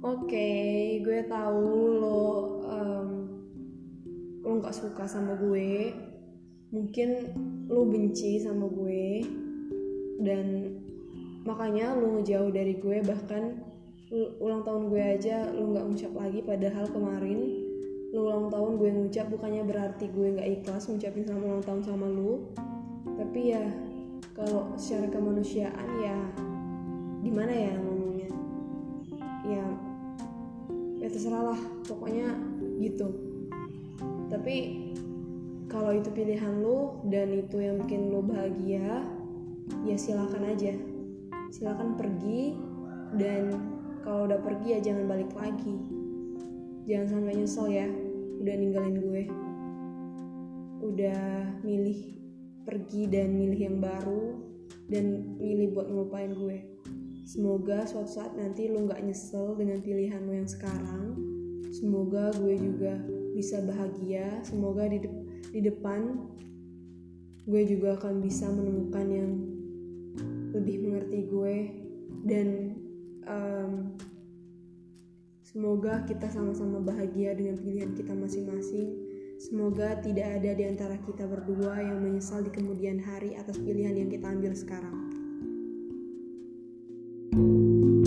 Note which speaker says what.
Speaker 1: gue tahu lo um, lo nggak suka sama gue. Mungkin lo benci sama gue. Dan makanya lo ngejauh dari gue bahkan ulang tahun gue aja lo nggak ngucap lagi padahal kemarin. Lo ulang tahun gue ngucap bukannya berarti gue nggak ikhlas ngucapin selamat ulang tahun sama lo tapi ya kalau secara kemanusiaan ya gimana ya terserah lah pokoknya gitu. Tapi kalau itu pilihan lo dan itu yang bikin lo bahagia ya silakan aja. Silakan pergi dan kalau udah pergi ya jangan balik lagi. Jangan sampai nyesel ya udah ninggalin gue. Udah milih pergi dan milih yang baru dan milih buat ngelupain gue semoga suatu saat nanti lo nggak nyesel dengan pilihan lo yang sekarang. Semoga gue juga bisa bahagia. Semoga di, de di depan gue juga akan bisa menemukan yang lebih mengerti gue. Dan um, semoga kita sama-sama bahagia dengan pilihan kita masing-masing. Semoga tidak ada di antara kita berdua yang menyesal di kemudian hari atas pilihan yang kita ambil sekarang thank you